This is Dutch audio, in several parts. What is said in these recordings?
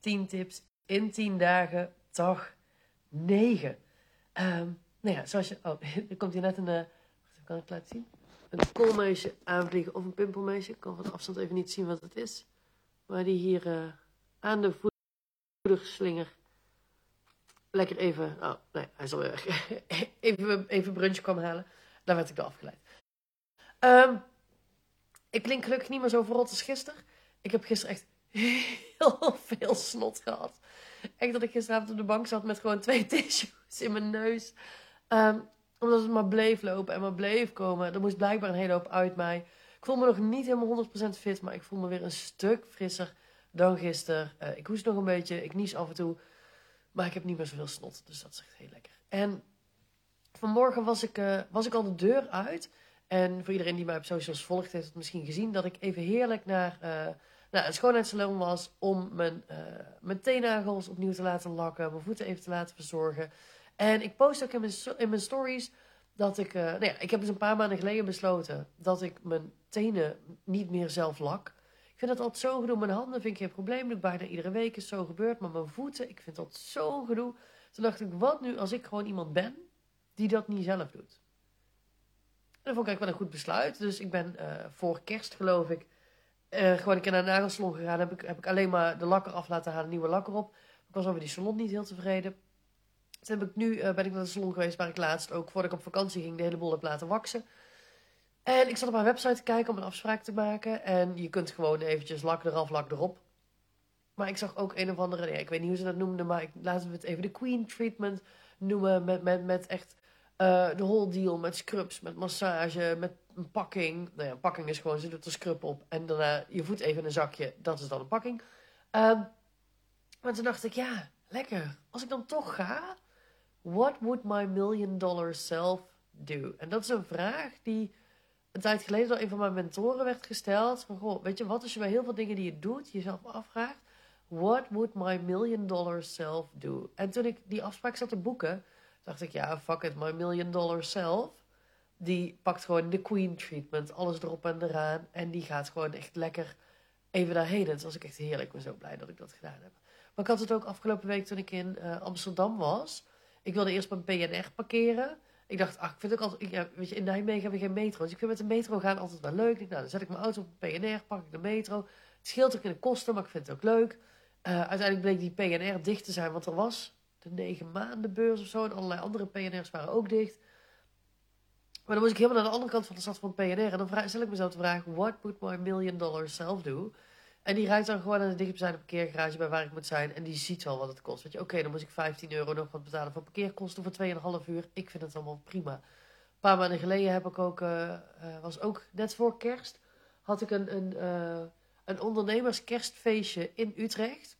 10 tips in 10 dagen, dag 9. Um, nou ja, zoals je... Oh, er komt hier net een... Uh, kan ik laten zien? Een koolmeisje aanvliegen of een pimpelmeisje. Ik kan van afstand even niet zien wat het is. Maar die hier uh, aan de voederslinger lekker even... Oh, nee, hij is alweer weg. even, even brunch kwam halen. Daar werd ik door afgeleid. Um, ik klink gelukkig niet meer zo verrot als gisteren. Ik heb gisteren echt heel veel snot gehad. Echt dat ik gisteravond op de bank zat met gewoon twee tissues in mijn neus. Um, omdat het maar bleef lopen en maar bleef komen. Er moest blijkbaar een hele hoop uit mij. Ik voel me nog niet helemaal 100% fit, maar ik voel me weer een stuk frisser dan gisteren. Uh, ik hoest nog een beetje, ik nies af en toe. Maar ik heb niet meer zoveel snot, dus dat is echt heel lekker. En vanmorgen was ik, uh, was ik al de deur uit. En voor iedereen die mij op socials volgt, heeft het misschien gezien dat ik even heerlijk naar, uh, naar een schoonheidssalon was om mijn, uh, mijn teennagels opnieuw te laten lakken, mijn voeten even te laten verzorgen. En ik post ook in mijn, in mijn stories dat ik, uh, nou ja, ik heb dus een paar maanden geleden besloten dat ik mijn tenen niet meer zelf lak. Ik vind dat altijd zo gedoe. Mijn handen vind ik geen probleem. Dat bijna iedere week is zo gebeurd. Maar mijn voeten, ik vind dat zo gedoe. Toen dacht ik, wat nu als ik gewoon iemand ben die dat niet zelf doet? dat vond ik wel een goed besluit. Dus ik ben uh, voor kerst, geloof ik, uh, gewoon een keer naar de nagelsalon gegaan. Heb ik, heb ik alleen maar de lakker af laten halen, nieuwe lakker op. Ik was over die salon niet heel tevreden. Toen heb ik nu, uh, ben ik naar de salon geweest waar ik laatst ook, voordat ik op vakantie ging, de hele boel heb laten waksen. En ik zat op mijn website te kijken om een afspraak te maken. En je kunt gewoon eventjes lak eraf, lak erop. Maar ik zag ook een of andere, ik weet niet hoe ze dat noemden, maar ik, laten we het even de Queen Treatment noemen. Met, met, met echt uh, de whole deal met scrubs, met massage, met een pakking. Nou ja, een pakking is gewoon, doet er scrub op en daarna je voet even in een zakje. Dat is dan een pakking. Um, maar toen dacht ik, ja, lekker. Als ik dan toch ga, what would my million dollar self do? En dat is een vraag die een tijd geleden door een van mijn mentoren werd gesteld. Van, goh, weet je, wat als je bij heel veel dingen die je doet, jezelf afvraagt, what would my million dollar self do? En toen ik die afspraak zat te boeken dacht ik, ja, fuck it, my million dollar self. Die pakt gewoon de queen treatment, alles erop en eraan. En die gaat gewoon echt lekker even daarheen. En het was ik echt heerlijk. Ik ben zo blij dat ik dat gedaan heb. Maar ik had het ook afgelopen week toen ik in uh, Amsterdam was. Ik wilde eerst mijn PNR parkeren. Ik dacht, ach, ik vind ook altijd... Ja, weet je, in Nijmegen hebben we geen metro. Dus ik vind met de metro gaan altijd wel leuk. Nou, dan zet ik mijn auto op PNR, pak ik de metro. Het scheelt ook in de kosten, maar ik vind het ook leuk. Uh, uiteindelijk bleek die PNR dicht te zijn, want er was de negen maanden beurs of zo. En allerlei andere PNR's waren ook dicht. Maar dan moest ik helemaal naar de andere kant van de stad van PNR. En dan stel ik mezelf de vraag, what would my million dollar self do? En die rijdt dan gewoon naar de dichtstbijzijnde parkeergarage bij waar ik moet zijn. En die ziet wel wat het kost. Weet je, oké, dan moet ik 15 euro nog wat betalen voor parkeerkosten voor 2,5 uur. Ik vind het allemaal prima. Een paar maanden geleden heb ik ook, uh, was ook net voor kerst, had ik een, een, uh, een ondernemerskerstfeestje in Utrecht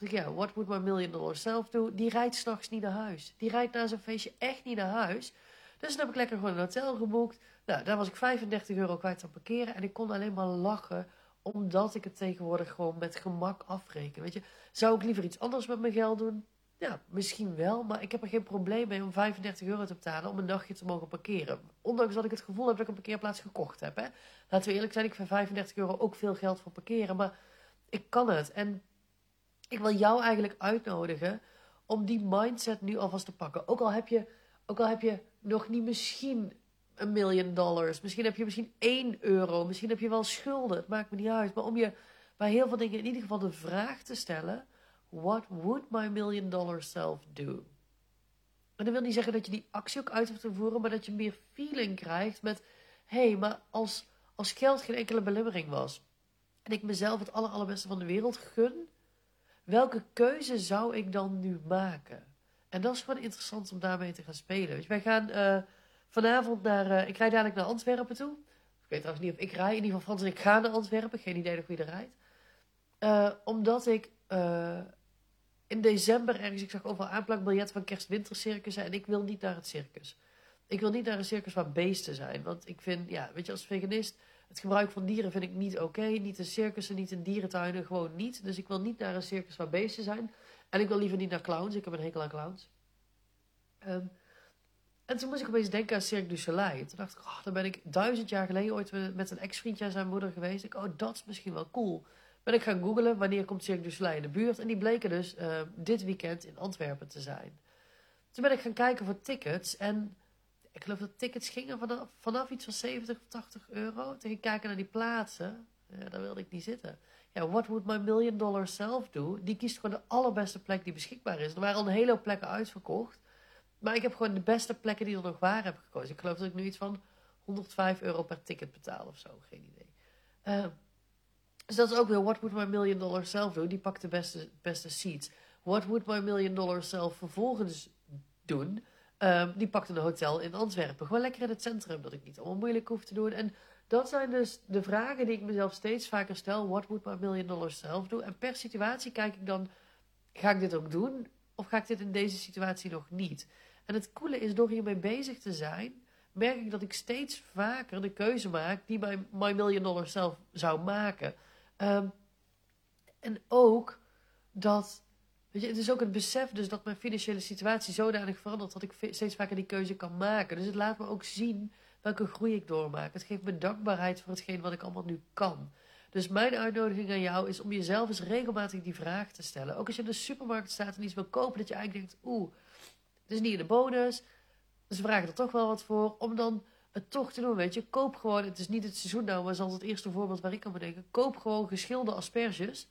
dacht ik, ja, what would my million dollar self do? Die rijdt s'nachts niet naar huis. Die rijdt na zo'n feestje echt niet naar huis. Dus dan heb ik lekker gewoon een hotel geboekt. Nou, daar was ik 35 euro kwijt aan parkeren. En ik kon alleen maar lachen, omdat ik het tegenwoordig gewoon met gemak afreken. Weet je, zou ik liever iets anders met mijn geld doen? Ja, misschien wel, maar ik heb er geen probleem mee om 35 euro te betalen om een dagje te mogen parkeren. Ondanks dat ik het gevoel heb dat ik een parkeerplaats gekocht heb. Hè. Laten we eerlijk zijn, ik vind 35 euro ook veel geld voor parkeren, maar ik kan het. En ik wil jou eigenlijk uitnodigen om die mindset nu alvast te pakken. Ook al heb je, ook al heb je nog niet misschien een miljoen dollars. Misschien heb je misschien 1 euro. Misschien heb je wel schulden. Het maakt me niet uit. Maar om je bij heel veel dingen in ieder geval de vraag te stellen: What would my million dollar self do? En dat wil niet zeggen dat je die actie ook uit hoeft te voeren, maar dat je meer feeling krijgt met: hé, hey, maar als, als geld geen enkele belemmering was en ik mezelf het aller, allerbeste van de wereld gun, welke keuze zou ik dan nu maken? En dat is gewoon interessant om daarmee te gaan spelen. Dus wij gaan uh, vanavond naar. Uh, ik rijd dadelijk naar Antwerpen toe. Ik weet trouwens niet of ik rij. In ieder geval Frans ik ga naar Antwerpen. Geen idee nog wie er rijdt. Uh, omdat ik in december ergens. Ik zag overal aanplakbiljet van kerst-wintercircus. En ik wil niet naar het circus. Ik wil niet naar een circus waar beesten zijn. Want ik vind, ja, weet je, als veganist het gebruik van dieren vind ik niet oké. Niet in circussen, niet in dierentuinen, gewoon niet. Dus ik wil niet naar een circus waar beesten zijn. En ik wil liever niet naar clowns. Ik heb een hekel aan clowns. Um, en toen moest ik opeens denken aan Cirque du Soleil. Toen dacht ik, oh, dan ben ik duizend jaar geleden ooit met een ex-vriendje aan zijn moeder geweest. Ik, oh, dat is misschien wel cool. ben ik gaan googlen wanneer komt Cirque du Soleil in de buurt. En die bleken dus uh, dit weekend in Antwerpen te zijn. Toen ben ik gaan kijken voor tickets. En ik geloof dat tickets gingen vanaf, iets van 70 of 80 euro. Toen ging kijken naar die plaatsen. Ja, daar wilde ik niet zitten. Ja, what would my million dollar self do? Die kiest gewoon de allerbeste plek die beschikbaar is. Er waren al een hele hoop plekken uitverkocht. Maar ik heb gewoon de beste plekken die er nog waren heb gekozen. Ik geloof dat ik nu iets van 105 euro per ticket betaal of zo. Geen idee. Uh, dus dat is ook weer What Would My Million Dollar Self do? Die pakt de beste, beste seats. What Would My Million Dollar Self vervolgens doen? Um, die pakt een hotel in Antwerpen. Gewoon lekker in het centrum, dat ik niet allemaal moeilijk hoef te doen. En dat zijn dus de vragen die ik mezelf steeds vaker stel. What would my million dollar self do? En per situatie kijk ik dan, ga ik dit ook doen? Of ga ik dit in deze situatie nog niet? En het coole is, door hiermee bezig te zijn, merk ik dat ik steeds vaker de keuze maak die mijn my million dollar self zou maken. Um, en ook dat, weet je, het is ook het besef dus dat mijn financiële situatie zodanig verandert dat ik steeds vaker die keuze kan maken. Dus het laat me ook zien welke groei ik doormaak. Het geeft me dankbaarheid voor hetgeen wat ik allemaal nu kan. Dus mijn uitnodiging aan jou is om jezelf eens regelmatig die vraag te stellen. Ook als je in de supermarkt staat en iets wil kopen, dat je eigenlijk denkt, oeh, het is niet in de bonus. Ze vragen er toch wel wat voor. Om dan het toch te doen, weet je. Koop gewoon, het is niet het seizoen nou, maar zoals het eerste voorbeeld waar ik aan bedenken. Koop gewoon geschilde asperges,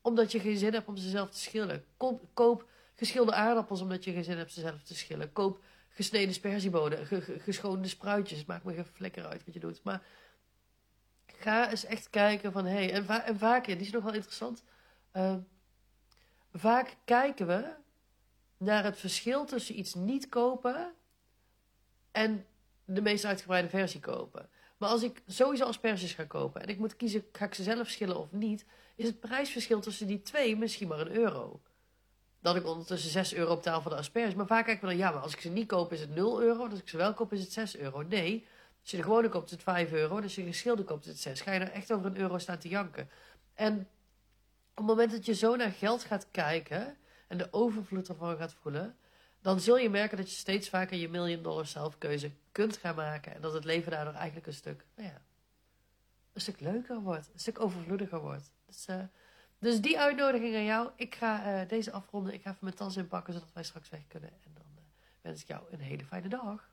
omdat je geen zin hebt om ze zelf te schillen. Koop, koop geschilde aardappels, omdat je geen zin hebt ze zelf te schillen. Koop gesneden sperziebonen, geschoonde spruitjes. Maakt me geen flikker uit wat je doet. Maar ga eens echt kijken van, hé, hey, en, va en, vaak, die is nog wel interessant. Uh, vaak kijken we naar het verschil tussen iets niet kopen en de meest uitgebreide versie kopen. Maar als ik sowieso asperges ga kopen en ik moet kiezen, ga ik ze zelf schillen of niet, is het prijsverschil tussen die twee misschien maar een euro. Dat ik ondertussen 6 euro betaal voor de asperges. Maar vaak kijken we dan, ja, maar als ik ze niet koop is het 0 euro. Als ik ze wel koop is het 6 euro. Nee, als je de gewone koopt is het 5 euro. Als je de geschilde koopt is het 6. Ga je er echt over een euro staan te janken. En op het moment dat je zo naar geld gaat kijken en de overvloed ervan gaat voelen, dan zul je merken dat je steeds vaker je million dollar zelfkeuze kunt gaan maken. En dat het leven daardoor eigenlijk een stuk, nou ja, een stuk leuker wordt. Een stuk overvloediger wordt. Dus, uh, dus die uitnodiging aan jou. Ik ga uh, deze afronden. Ik ga even mijn tas inpakken zodat wij straks weg kunnen. En dan uh, wens ik jou een hele fijne dag.